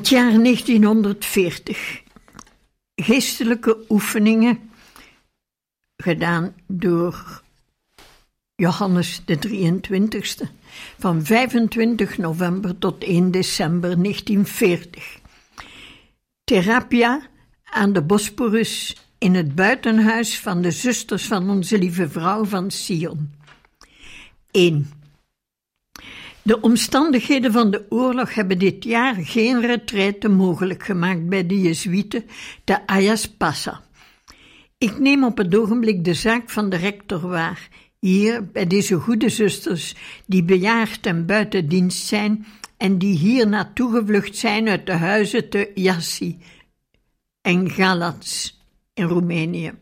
Het jaar 1940. Geestelijke oefeningen gedaan door Johannes de 23ste van 25 november tot 1 december 1940. Therapia aan de Bosporus in het buitenhuis van de zusters van onze lieve vrouw van Sion. 1. De omstandigheden van de oorlog hebben dit jaar geen retraite mogelijk gemaakt bij de Jezuïeten te Ayaspassa. Ik neem op het ogenblik de zaak van de rector waar, hier bij deze goede zusters die bejaard en buiten dienst zijn en die hier naartoe gevlucht zijn uit de huizen te Jassi en Galats in Roemenië.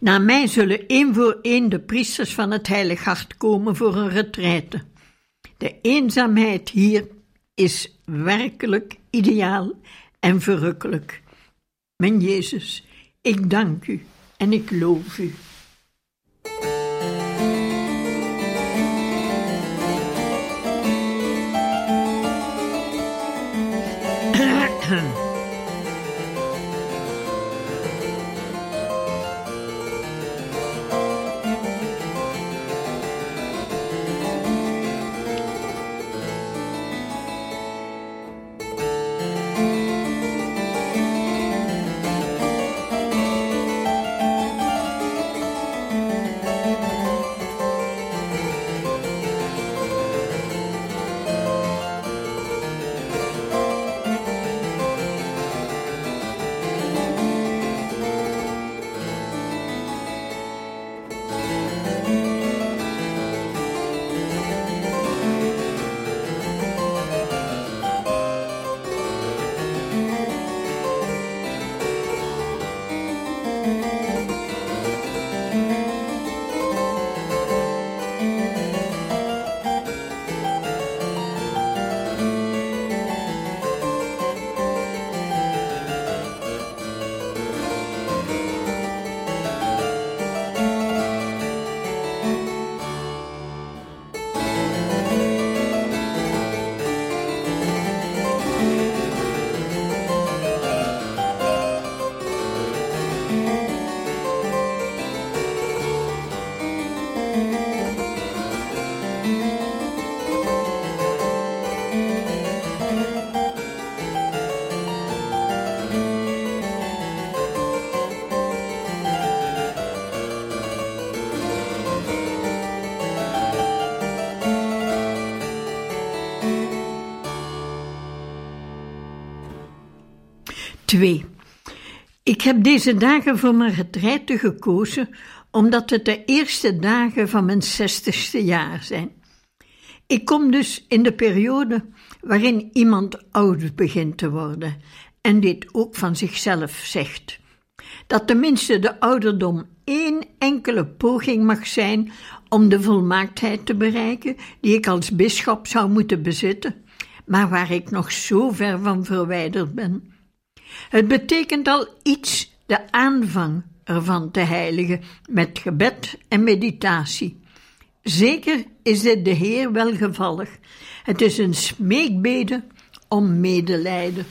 Na mij zullen één voor één de priesters van het Heilig Hart komen voor een retraite. De eenzaamheid hier is werkelijk ideaal en verrukkelijk. Mijn Jezus, ik dank u en ik loof u. Twee. Ik heb deze dagen voor mijn retraite gekozen omdat het de eerste dagen van mijn zestigste jaar zijn. Ik kom dus in de periode waarin iemand oud begint te worden en dit ook van zichzelf zegt. Dat tenminste de ouderdom één enkele poging mag zijn om de volmaaktheid te bereiken die ik als bisschop zou moeten bezitten, maar waar ik nog zo ver van verwijderd ben. Het betekent al iets de aanvang ervan te heiligen met gebed en meditatie. Zeker is dit de Heer welgevallig. Het is een smeekbede om medelijden.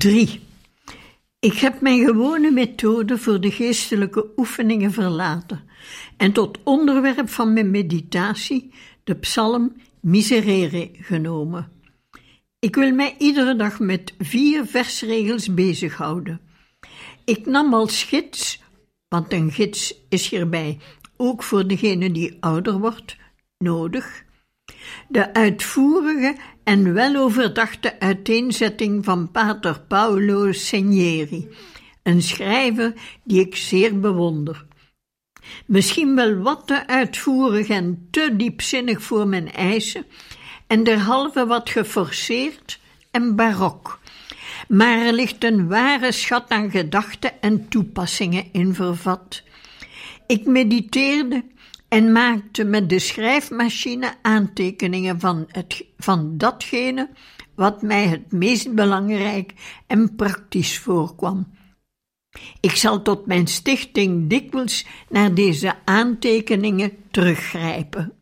3. Ik heb mijn gewone methode voor de geestelijke oefeningen verlaten en tot onderwerp van mijn meditatie de psalm Miserere genomen. Ik wil mij iedere dag met vier versregels bezighouden. Ik nam als gids, want een gids is hierbij ook voor degene die ouder wordt nodig, de uitvoerige en weloverdachte uiteenzetting van pater Paolo Segneri, een schrijver die ik zeer bewonder. Misschien wel wat te uitvoerig en te diepzinnig voor mijn eisen, en derhalve wat geforceerd en barok. Maar er ligt een ware schat aan gedachten en toepassingen in vervat. Ik mediteerde en maakte met de schrijfmachine aantekeningen van, het, van datgene wat mij het meest belangrijk en praktisch voorkwam. Ik zal tot mijn stichting dikwijls naar deze aantekeningen teruggrijpen.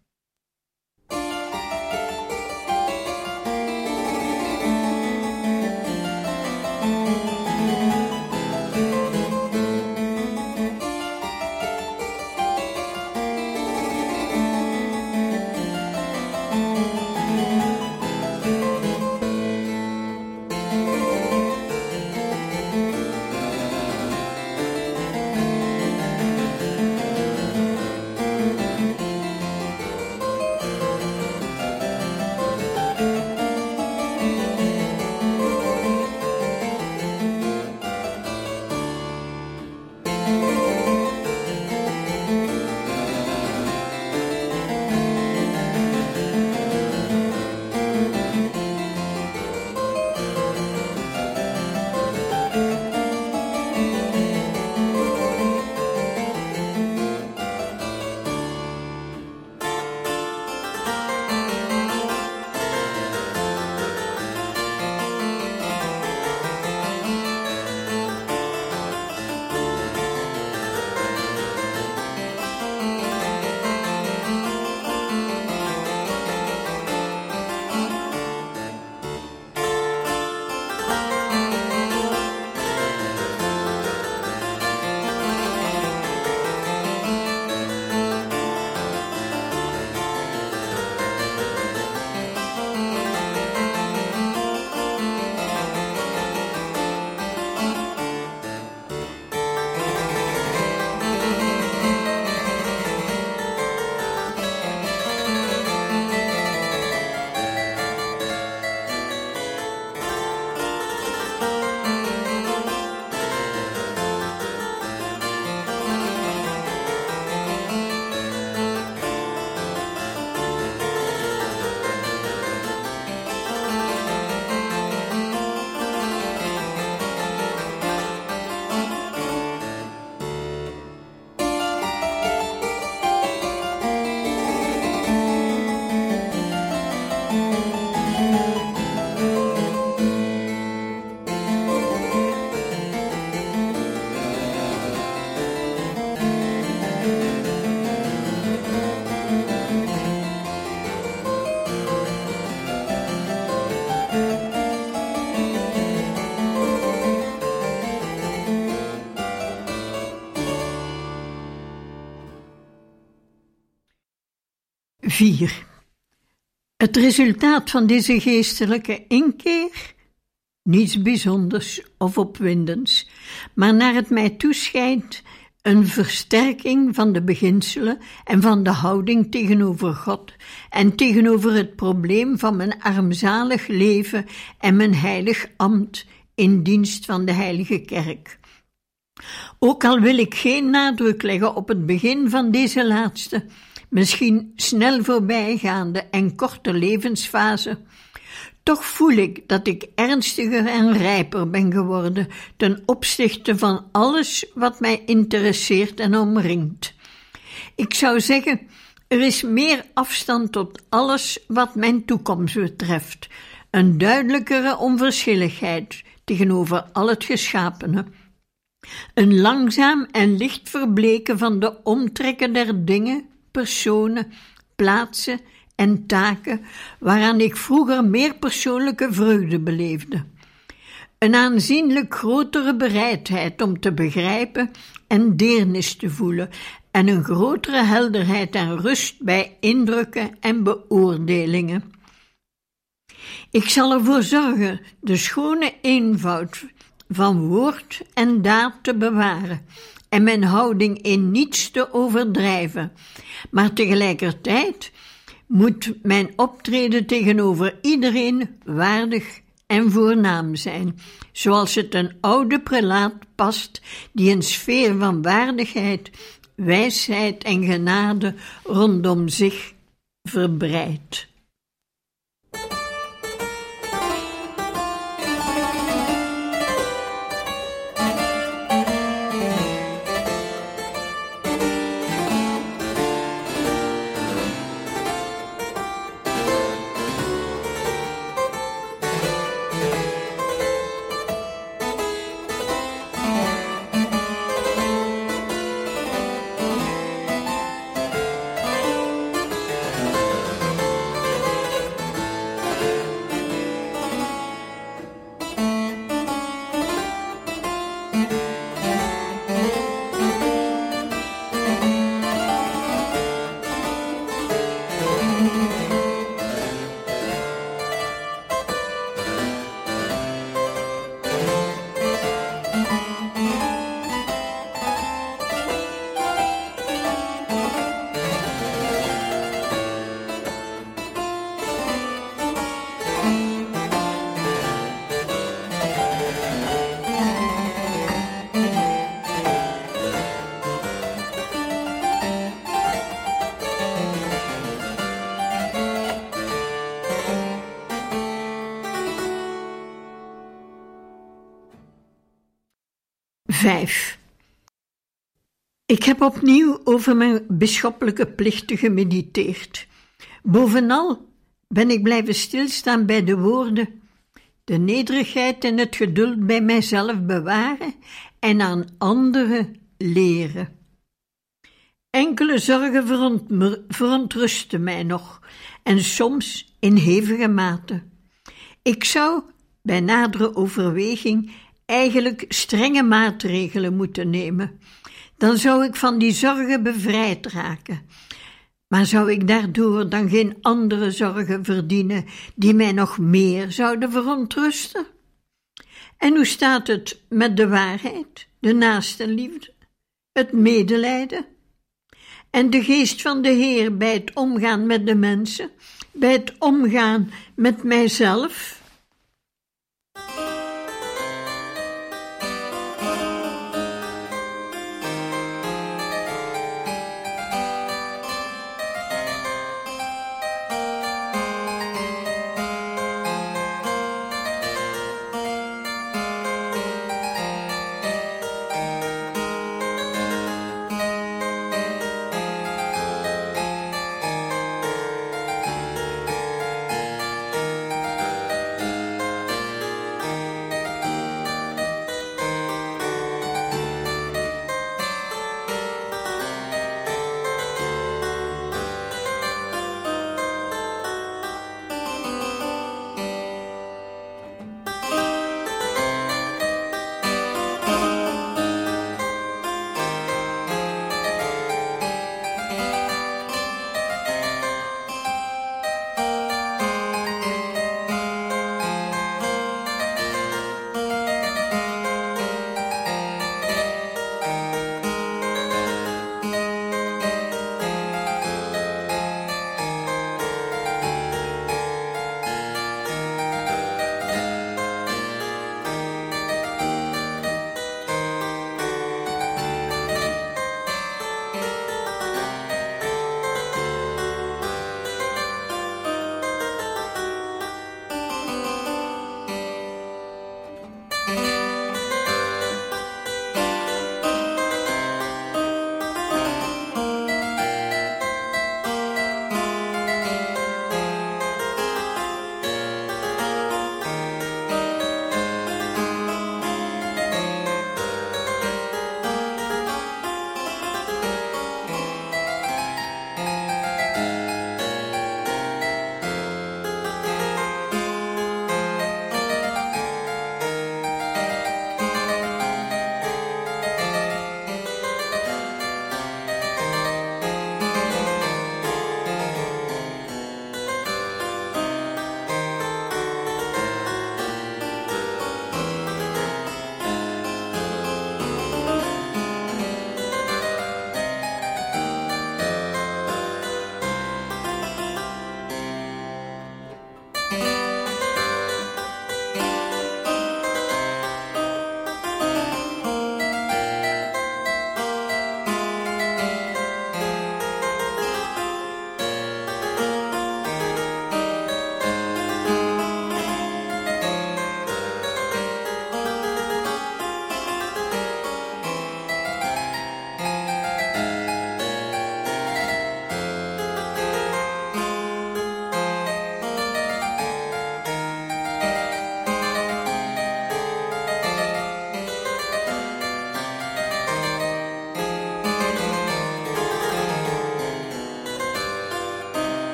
4. Het resultaat van deze geestelijke inkeer? Niets bijzonders of opwindends, maar naar het mij toeschijnt een versterking van de beginselen en van de houding tegenover God en tegenover het probleem van mijn armzalig leven en mijn heilig ambt in dienst van de Heilige Kerk. Ook al wil ik geen nadruk leggen op het begin van deze laatste, misschien snel voorbijgaande en korte levensfase, toch voel ik dat ik ernstiger en rijper ben geworden ten opzichte van alles wat mij interesseert en omringt. Ik zou zeggen, er is meer afstand tot alles wat mijn toekomst betreft, een duidelijkere onverschilligheid tegenover al het geschapene. Een langzaam en licht verbleken van de omtrekken der dingen personen, plaatsen en taken waaraan ik vroeger meer persoonlijke vreugde beleefde. een aanzienlijk grotere bereidheid om te begrijpen en deernis te voelen en een grotere helderheid en rust bij indrukken en beoordelingen. Ik zal ervoor zorgen de schone eenvoud van woord en daad te bewaren en mijn houding in niets te overdrijven, maar tegelijkertijd moet mijn optreden tegenover iedereen waardig en voornaam zijn, zoals het een oude prelaat past die een sfeer van waardigheid, wijsheid en genade rondom zich verbreidt. Vijf. Ik heb opnieuw over mijn bisschoppelijke plichten gemediteerd. Bovenal ben ik blijven stilstaan bij de woorden: de nederigheid en het geduld bij mijzelf bewaren en aan anderen leren. Enkele zorgen verontrusten mij nog, en soms in hevige mate. Ik zou bij nadere overweging eigenlijk strenge maatregelen moeten nemen. Dan zou ik van die zorgen bevrijd raken. Maar zou ik daardoor dan geen andere zorgen verdienen die mij nog meer zouden verontrusten? En hoe staat het met de waarheid, de naaste liefde, het medelijden en de geest van de Heer bij het omgaan met de mensen, bij het omgaan met mijzelf?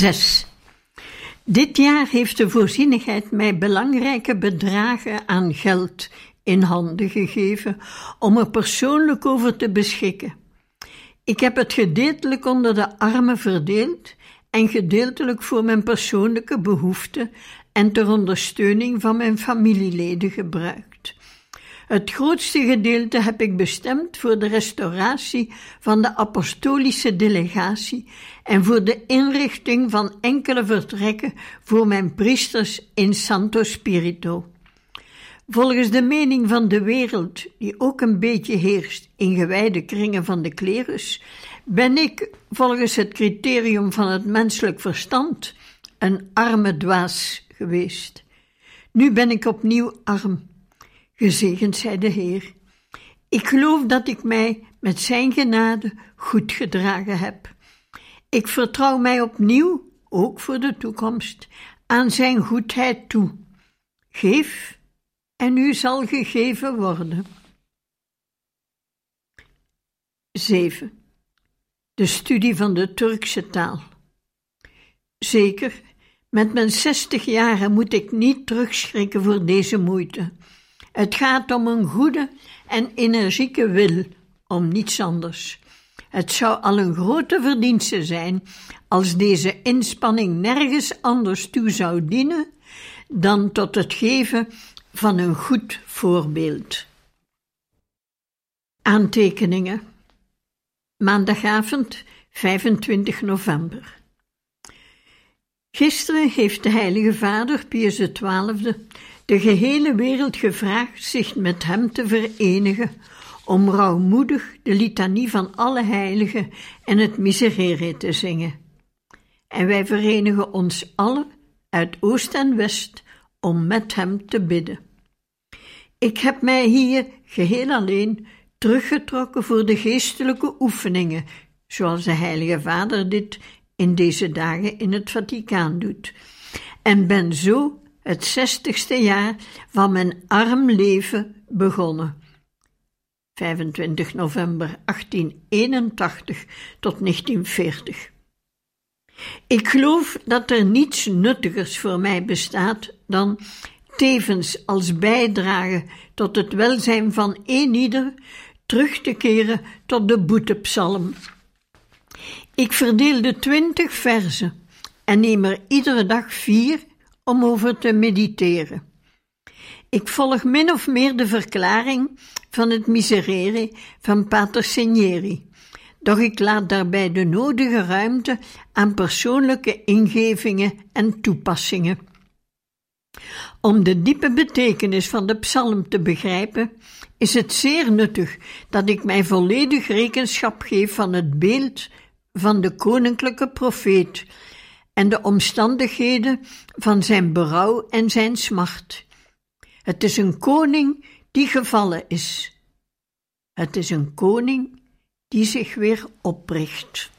6. Dit jaar heeft de voorzienigheid mij belangrijke bedragen aan geld in handen gegeven om er persoonlijk over te beschikken. Ik heb het gedeeltelijk onder de armen verdeeld en gedeeltelijk voor mijn persoonlijke behoeften en ter ondersteuning van mijn familieleden gebruikt. Het grootste gedeelte heb ik bestemd voor de restauratie van de apostolische delegatie en voor de inrichting van enkele vertrekken voor mijn priesters in Santo Spirito. Volgens de mening van de wereld, die ook een beetje heerst in gewijde kringen van de klerus, ben ik, volgens het criterium van het menselijk verstand, een arme dwaas geweest. Nu ben ik opnieuw arm. Gezegend zij de Heer. Ik geloof dat ik mij met Zijn genade goed gedragen heb. Ik vertrouw mij opnieuw, ook voor de toekomst, aan Zijn goedheid toe. Geef en u zal gegeven worden. 7. De studie van de Turkse taal. Zeker, met mijn zestig jaren moet ik niet terugschrikken voor deze moeite. Het gaat om een goede en energieke wil, om niets anders. Het zou al een grote verdienste zijn als deze inspanning nergens anders toe zou dienen dan tot het geven van een goed voorbeeld. Aantekeningen. Maandagavond 25 november. Gisteren heeft de Heilige Vader Pius XII de gehele wereld gevraagd zich met hem te verenigen om rouwmoedig de litanie van alle heiligen en het miserere te zingen. En wij verenigen ons allen uit oost en west om met hem te bidden. Ik heb mij hier geheel alleen teruggetrokken voor de geestelijke oefeningen, zoals de Heilige Vader dit in deze dagen in het Vaticaan doet, en ben zo het zestigste jaar van mijn arm leven begonnen. 25 november 1881 tot 1940. Ik geloof dat er niets nuttigers voor mij bestaat dan tevens als bijdrage tot het welzijn van een ieder terug te keren tot de boetepsalm. Ik verdeel de twintig verzen en neem er iedere dag vier om over te mediteren. Ik volg min of meer de verklaring van het Miserere van Pater Signeri, doch ik laat daarbij de nodige ruimte aan persoonlijke ingevingen en toepassingen. Om de diepe betekenis van de psalm te begrijpen, is het zeer nuttig dat ik mij volledig rekenschap geef van het beeld van de koninklijke profeet en de omstandigheden van zijn berouw en zijn smart. Het is een koning die gevallen is. Het is een koning die zich weer opricht.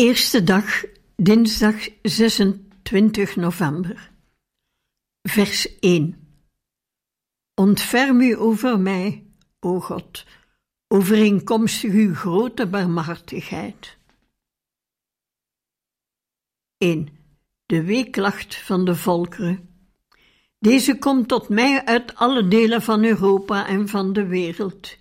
Eerste dag, dinsdag 26 november. Vers 1. Ontferm u over mij, o God, overeenkomstig uw grote barmhartigheid. 1. De weeklacht van de volkeren. Deze komt tot mij uit alle delen van Europa en van de wereld.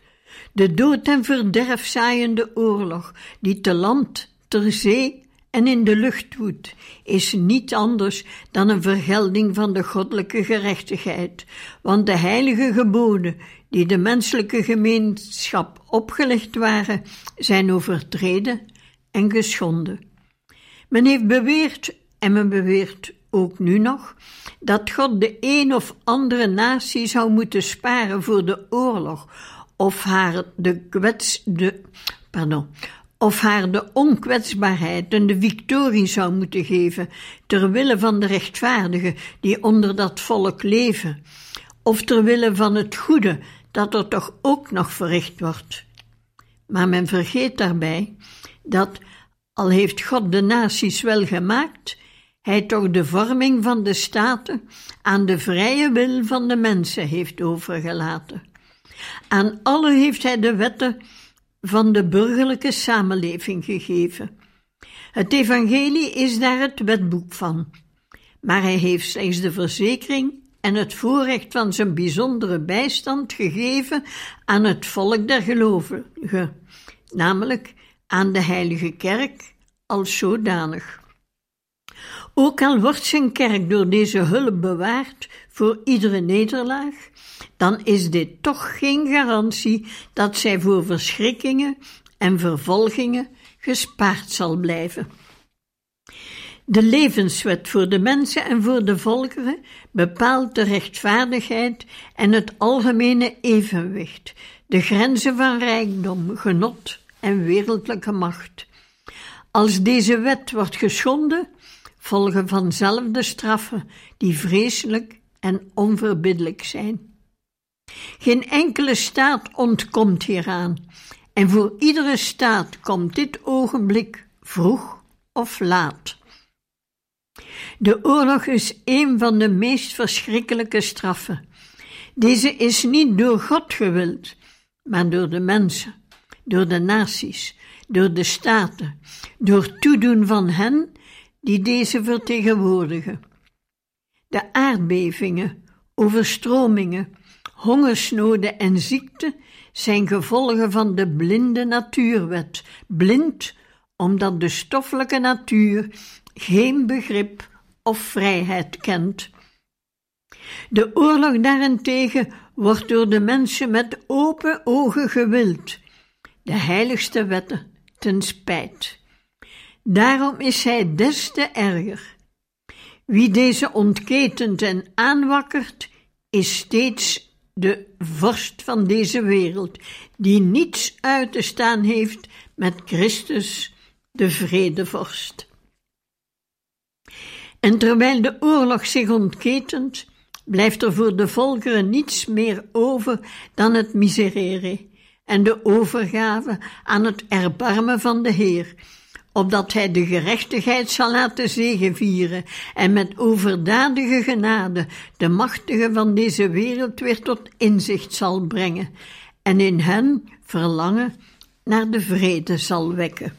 De dood en verderf zaaiende oorlog, die te land, ter zee en in de lucht woedt, is niet anders dan een vergelding van de goddelijke gerechtigheid, want de heilige geboden die de menselijke gemeenschap opgelegd waren, zijn overtreden en geschonden. Men heeft beweerd, en men beweert ook nu nog, dat God de een of andere natie zou moeten sparen voor de oorlog, of haar de kwets, de, pardon, of haar de onkwetsbaarheid en de victorie zou moeten geven, ter wille van de rechtvaardigen die onder dat volk leven, of ter wille van het goede dat er toch ook nog verricht wordt. Maar men vergeet daarbij dat, al heeft God de naties wel gemaakt, hij toch de vorming van de staten aan de vrije wil van de mensen heeft overgelaten. Aan alle heeft hij de wetten van de burgerlijke samenleving gegeven. Het evangelie is daar het wetboek van, maar hij heeft slechts de verzekering en het voorrecht van zijn bijzondere bijstand gegeven aan het volk der gelovigen, namelijk aan de heilige kerk als zodanig. Ook al wordt zijn kerk door deze hulp bewaard voor iedere nederlaag, dan is dit toch geen garantie dat zij voor verschrikkingen en vervolgingen gespaard zal blijven. De levenswet voor de mensen en voor de volkeren bepaalt de rechtvaardigheid en het algemene evenwicht, de grenzen van rijkdom, genot en wereldlijke macht. Als deze wet wordt geschonden, volgen vanzelf de straffen die vreselijk en onverbiddelijk zijn. Geen enkele staat ontkomt hieraan, en voor iedere staat komt dit ogenblik vroeg of laat. De oorlog is een van de meest verschrikkelijke straffen. Deze is niet door God gewild, maar door de mensen, door de naties, door de staten, door toedoen van hen die deze vertegenwoordigen. De aardbevingen, overstromingen, hongersnoden en ziekte zijn gevolgen van de blinde natuurwet, blind omdat de stoffelijke natuur geen begrip of vrijheid kent. De oorlog daarentegen wordt door de mensen met open ogen gewild, de heiligste wetten ten spijt. Daarom is hij des te erger. Wie deze ontketent en aanwakkert, is steeds de vorst van deze wereld, die niets uit te staan heeft met Christus, de vredevorst. En terwijl de oorlog zich ontketent, blijft er voor de volkeren niets meer over dan het miserere en de overgave aan het erbarmen van de Heer, opdat hij de gerechtigheid zal laten zegevieren en met overdadige genade de machtigen van deze wereld weer tot inzicht zal brengen en in hen verlangen naar de vrede zal wekken.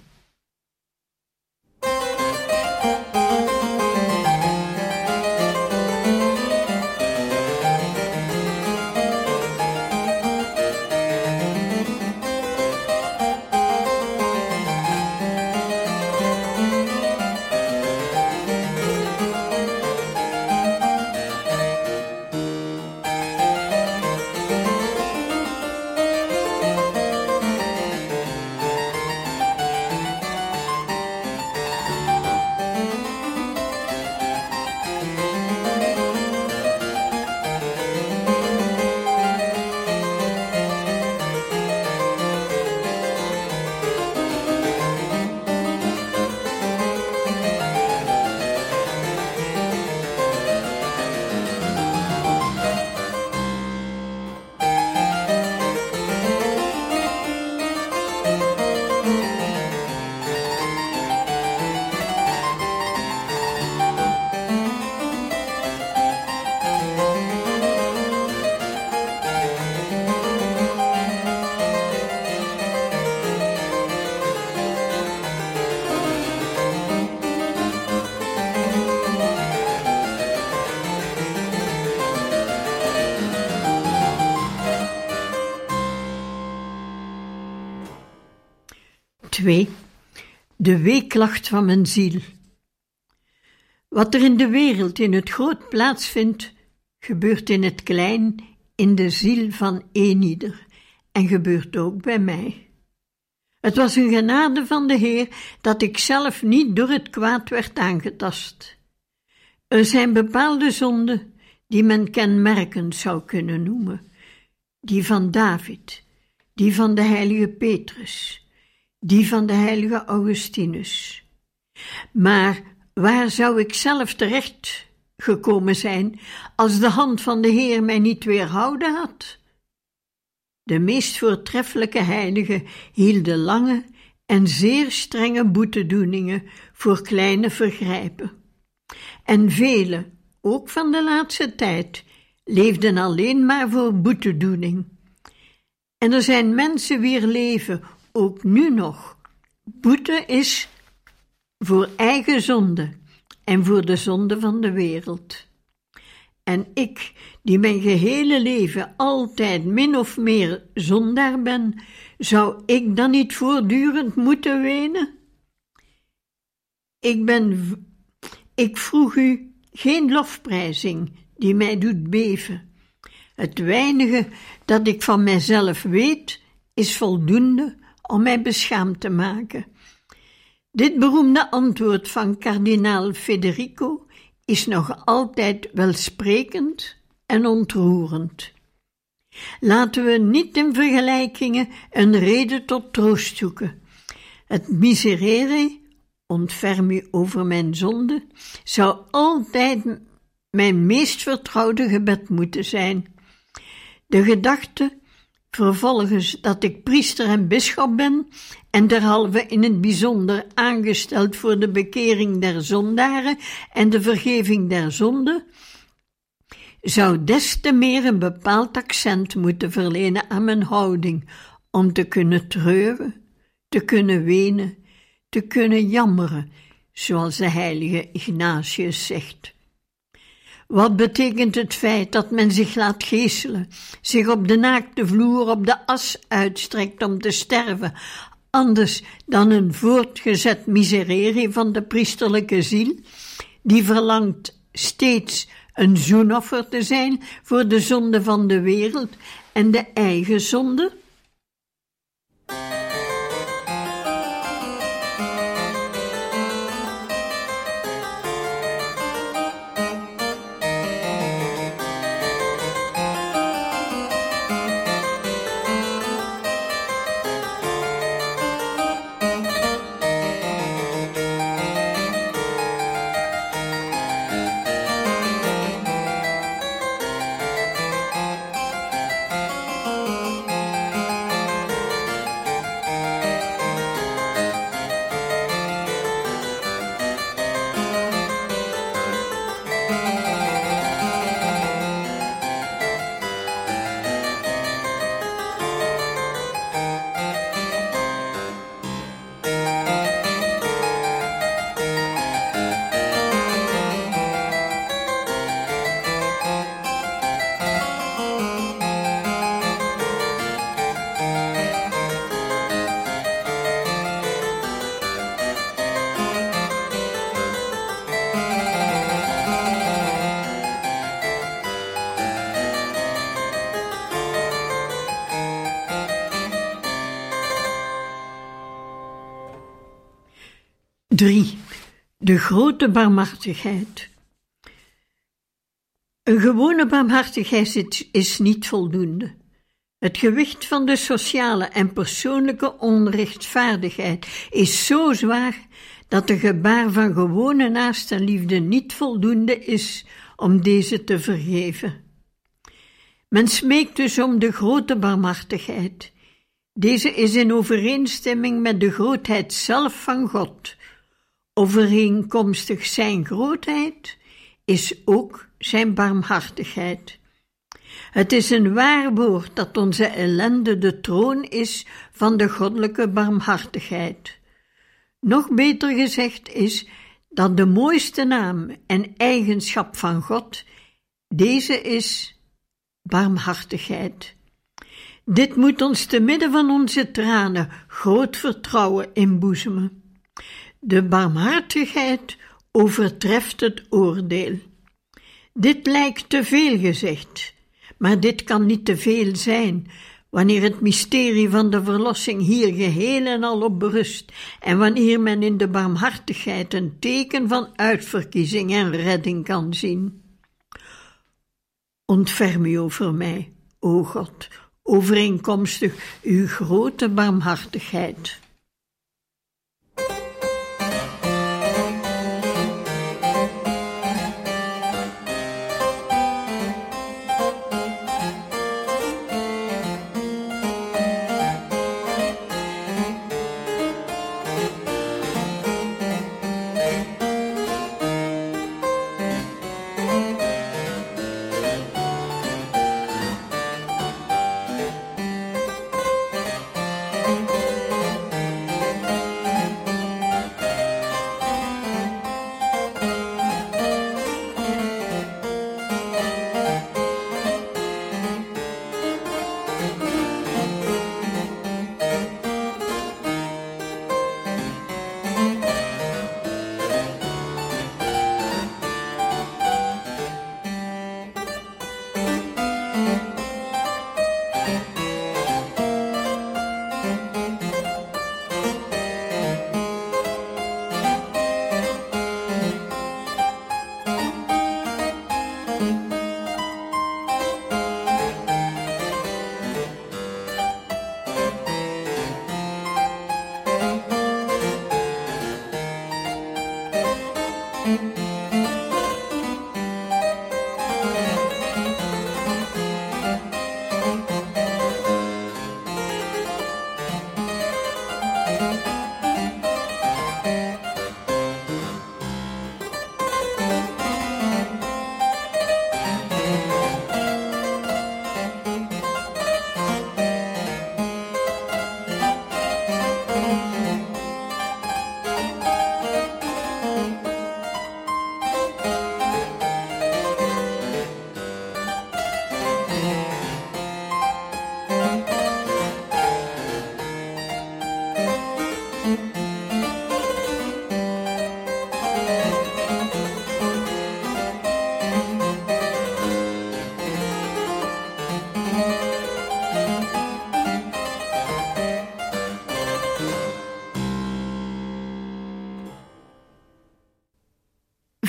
2. De weeklacht van mijn ziel. Wat er in de wereld in het groot plaatsvindt, gebeurt in het klein in de ziel van eenieder en gebeurt ook bij mij. Het was een genade van de Heer dat ik zelf niet door het kwaad werd aangetast. Er zijn bepaalde zonden die men kenmerkend zou kunnen noemen, die van David, die van de heilige Petrus, die van de heilige Augustinus. Maar waar zou ik zelf terecht gekomen zijn als de hand van de Heer mij niet weerhouden had? De meest voortreffelijke heiligen hielden lange en zeer strenge boetedoeningen voor kleine vergrijpen. En velen, ook van de laatste tijd, leefden alleen maar voor boetedoening. En er zijn mensen wier leven ook nu nog boete is voor eigen zonde en voor de zonde van de wereld. En ik, die mijn gehele leven altijd min of meer zondaar ben, zou ik dan niet voortdurend moeten wenen? Ik ben, ik vroeg u geen lofprijzing die mij doet beven. Het weinige dat ik van mijzelf weet, is voldoende om mij beschaamd te maken. Dit beroemde antwoord van kardinaal Federico is nog altijd welsprekend en ontroerend. Laten we niet in vergelijkingen een reden tot troost zoeken. Het miserere, ontferm u over mijn zonde, zou altijd mijn meest vertrouwde gebed moeten zijn. De gedachte vervolgens dat ik priester en bisschop ben en derhalve in het bijzonder aangesteld voor de bekering der zondaren en de vergeving der zonden, zou des te meer een bepaald accent moeten verlenen aan mijn houding om te kunnen treuren, te kunnen wenen, te kunnen jammeren, zoals de heilige Ignatius zegt. Wat betekent het feit dat men zich laat geeselen, zich op de naakte vloer op de as uitstrekt om te sterven, anders dan een voortgezet misererie van de priesterlijke ziel, die verlangt steeds een zoenoffer te zijn voor de zonde van de wereld en de eigen zonde? 3. De grote barmhartigheid. Een gewone barmhartigheid is niet voldoende. Het gewicht van de sociale en persoonlijke onrechtvaardigheid is zo zwaar dat de gebaar van gewone naastenliefde niet voldoende is om deze te vergeven. Men smeekt dus om de grote barmhartigheid. Deze is in overeenstemming met de grootheid zelf van God Overeenkomstig zijn grootheid is ook zijn barmhartigheid. Het is een waar woord dat onze ellende de troon is van de goddelijke barmhartigheid. Nog beter gezegd is dat de mooiste naam en eigenschap van God deze is barmhartigheid. Dit moet ons te midden van onze tranen groot vertrouwen inboezemen. De barmhartigheid overtreft het oordeel. Dit lijkt te veel gezegd, maar dit kan niet te veel zijn, wanneer het mysterie van de verlossing hier geheel en al op berust en wanneer men in de barmhartigheid een teken van uitverkiezing en redding kan zien. Ontferm u over mij, o God, overeenkomstig uw grote barmhartigheid.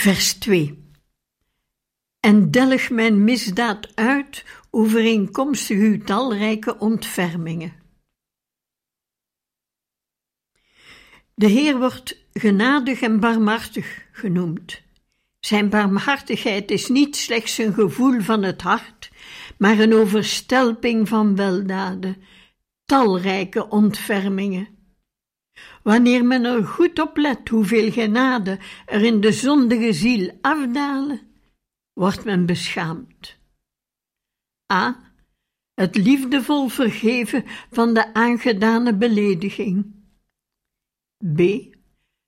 Vers 2 En delg mijn misdaad uit overeenkomstig uw talrijke ontfermingen. De Heer wordt genadig en barmhartig genoemd. Zijn barmhartigheid is niet slechts een gevoel van het hart, maar een overstelping van weldaden, talrijke ontfermingen. Wanneer men er goed op let hoeveel genade er in de zondige ziel afdalen, wordt men beschaamd. A. Het liefdevol vergeven van de aangedane belediging. B.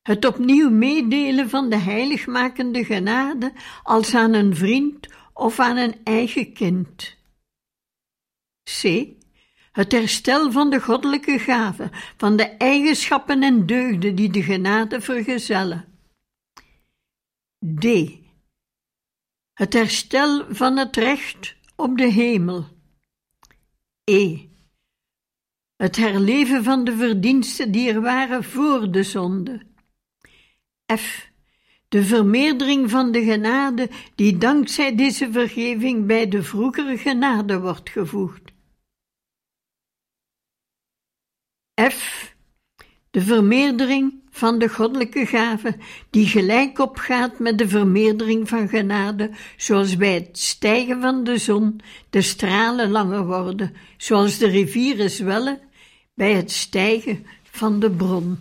Het opnieuw meedelen van de heiligmakende genade als aan een vriend of aan een eigen kind. C het herstel van de goddelijke gave, van de eigenschappen en deugden die de genade vergezellen. D. Het herstel van het recht op de hemel. E. Het herleven van de verdiensten die er waren voor de zonde. F. De vermeerdering van de genade die dankzij deze vergeving bij de vroegere genade wordt gevoegd. F. De vermeerdering van de goddelijke gave, die gelijk opgaat met de vermeerdering van genade, zoals bij het stijgen van de zon de stralen langer worden, zoals de rivieren zwellen bij het stijgen van de bron.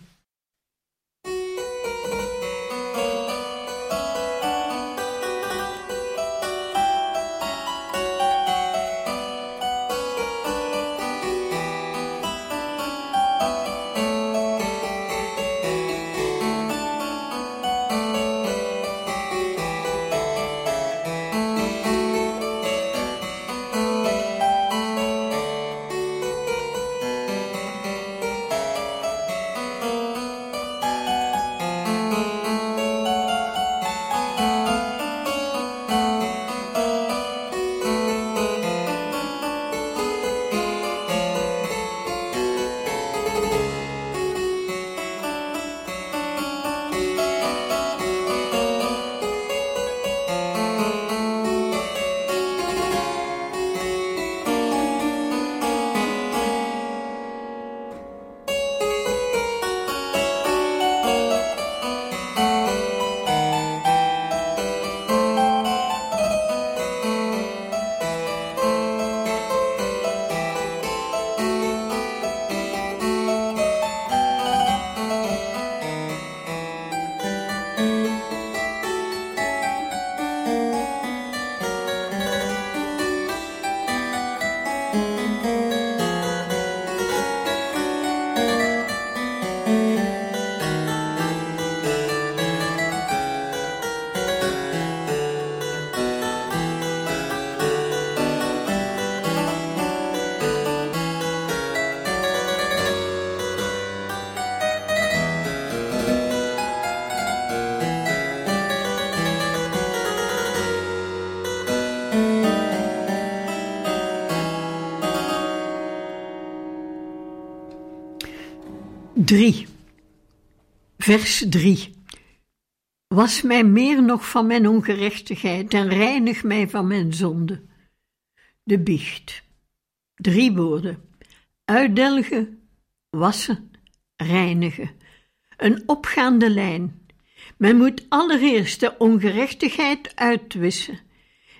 3. Vers 3. Was mij meer nog van mijn ongerechtigheid en reinig mij van mijn zonde. De biecht. Drie woorden. Uitdelgen, wassen, reinigen. Een opgaande lijn. Men moet allereerst de ongerechtigheid uitwissen,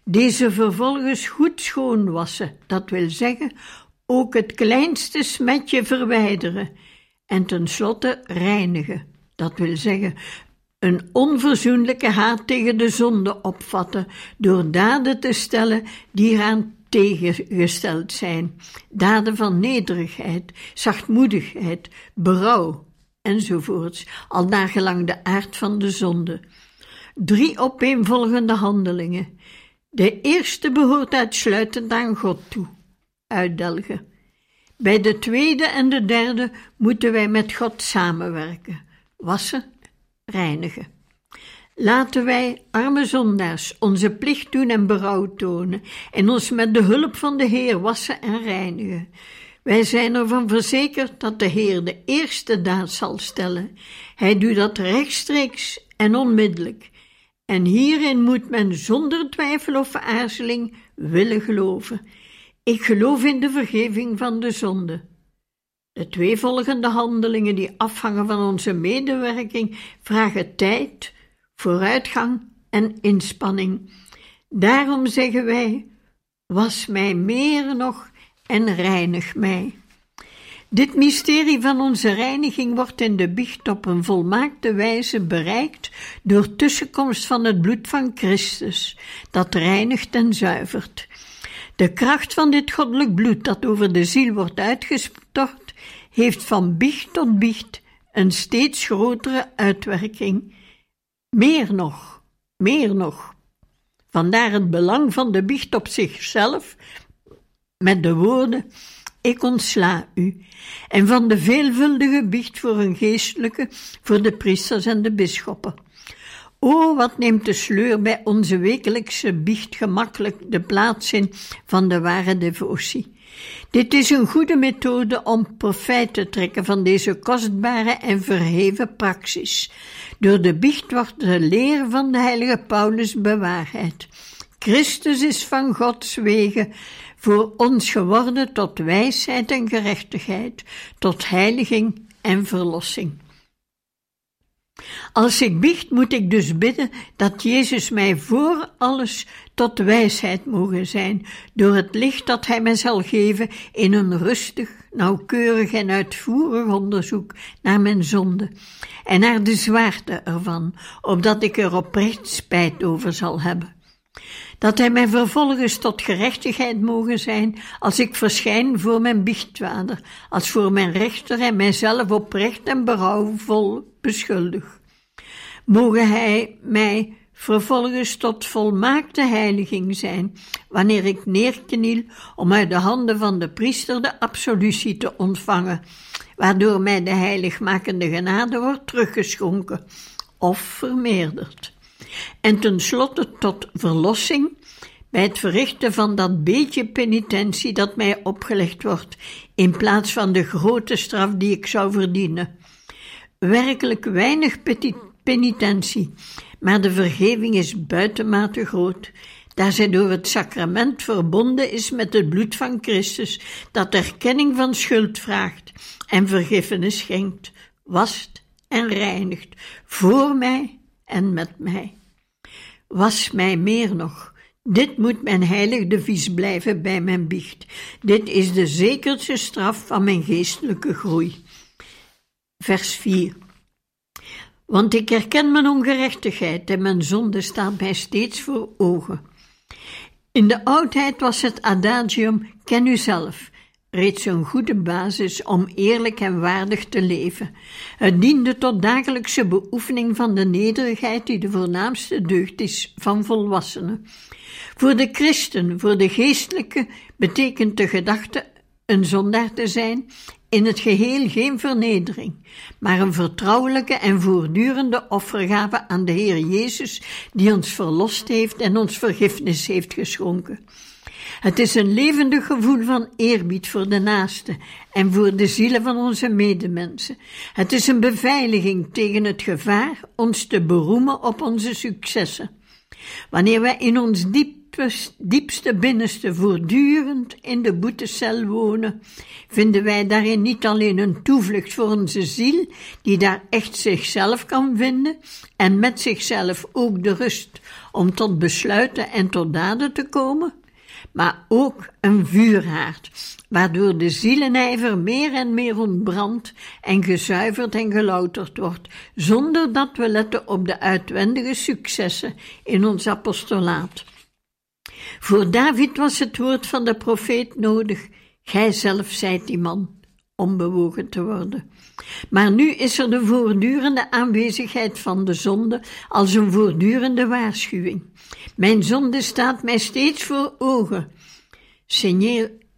deze vervolgens goed schoonwassen, dat wil zeggen ook het kleinste smetje verwijderen en tenslotte reinigen, dat wil zeggen een onverzoenlijke haat tegen de zonde opvatten door daden te stellen die eraan tegengesteld zijn, daden van nederigheid, zachtmoedigheid, berouw enzovoorts, al nagelang de aard van de zonde. Drie opeenvolgende handelingen. De eerste behoort uitsluitend aan God toe, uitdelgen. Bij de tweede en de derde moeten wij met God samenwerken, wassen, reinigen. Laten wij, arme zondaars, onze plicht doen en berouw tonen en ons met de hulp van de Heer wassen en reinigen. Wij zijn ervan verzekerd dat de Heer de eerste daad zal stellen. Hij doet dat rechtstreeks en onmiddellijk. En hierin moet men zonder twijfel of aarzeling willen geloven. Ik geloof in de vergeving van de zonde. De twee volgende handelingen die afhangen van onze medewerking vragen tijd, vooruitgang en inspanning. Daarom zeggen wij: was mij meer nog en reinig mij. Dit mysterie van onze reiniging wordt in de biecht op een volmaakte wijze bereikt door tussenkomst van het bloed van Christus, dat reinigt en zuivert. De kracht van dit goddelijk bloed dat over de ziel wordt uitgestort, heeft van biecht tot biecht een steeds grotere uitwerking. Meer nog, meer nog. Vandaar het belang van de biecht op zichzelf, met de woorden: Ik ontsla u, en van de veelvuldige biecht voor een geestelijke, voor de priesters en de bisschoppen. O, wat neemt de sleur bij onze wekelijkse biecht gemakkelijk de plaats in van de ware devotie. Dit is een goede methode om profijt te trekken van deze kostbare en verheven praxis. Door de biecht wordt de leer van de heilige Paulus bewaarheid. Christus is van Gods wegen voor ons geworden tot wijsheid en gerechtigheid, tot heiliging en verlossing. Als ik biecht, moet ik dus bidden dat Jezus mij voor alles tot wijsheid mogen zijn, door het licht dat Hij mij zal geven in een rustig, nauwkeurig en uitvoerig onderzoek naar mijn zonde en naar de zwaarte ervan, opdat ik er oprecht spijt over zal hebben dat hij mij vervolgens tot gerechtigheid mogen zijn als ik verschijn voor mijn biechtvader, als voor mijn rechter en mijzelf oprecht en berouwvol beschuldig. Mogen hij mij vervolgens tot volmaakte heiliging zijn, wanneer ik neerkniel om uit de handen van de priester de absolutie te ontvangen, waardoor mij de heiligmakende genade wordt teruggeschonken of vermeerderd en tenslotte tot verlossing bij het verrichten van dat beetje penitentie dat mij opgelegd wordt, in plaats van de grote straf die ik zou verdienen. Werkelijk weinig penitentie, maar de vergeving is buitenmate groot, daar zij door het sacrament verbonden is met het bloed van Christus, dat erkenning van schuld vraagt en vergiffenis schenkt, wast en reinigt, voor mij en met mij was mij meer nog. Dit moet mijn heilig devies blijven bij mijn biecht. Dit is de zekerste straf van mijn geestelijke groei. Vers 4. Want ik herken mijn ongerechtigheid en mijn zonde staat mij steeds voor ogen. In de oudheid was het adagium ken u zelf reeds een goede basis om eerlijk en waardig te leven. Het diende tot dagelijkse beoefening van de nederigheid die de voornaamste deugd is van volwassenen. Voor de christen, voor de geestelijke, betekent de gedachte een zondaar te zijn, in het geheel geen vernedering, maar een vertrouwelijke en voortdurende offergave aan de Heer Jezus, die ons verlost heeft en ons vergiffenis heeft geschonken. Het is een levendig gevoel van eerbied voor de naaste en voor de zielen van onze medemensen. Het is een beveiliging tegen het gevaar ons te beroemen op onze successen. Wanneer wij in ons diepste binnenste voortdurend in de boetecel wonen, vinden wij daarin niet alleen een toevlucht voor onze ziel, die daar echt zichzelf kan vinden, en met zichzelf ook de rust om tot besluiten en tot daden te komen, maar ook een vuurhaard, waardoor de zielenijver meer en meer ontbrandt en gezuiverd en gelouterd wordt, zonder dat we letten op de uitwendige successen in ons apostolaat. Voor David was het woord van de profeet nodig, gij zelf zijt die man, om bewogen te worden. Maar nu is er de voortdurende aanwezigheid van de zonde als een voortdurende waarschuwing. Mijn zonde staat mij steeds voor ogen.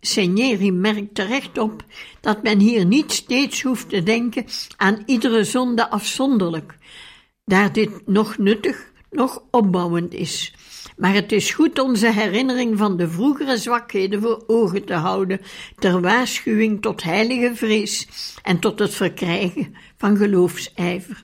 Seigneri merkt terecht op dat men hier niet steeds hoeft te denken aan iedere zonde afzonderlijk, daar dit nog nuttig, nog opbouwend is. Maar het is goed onze herinnering van de vroegere zwakheden voor ogen te houden, ter waarschuwing tot heilige vrees en tot het verkrijgen van geloofsijver.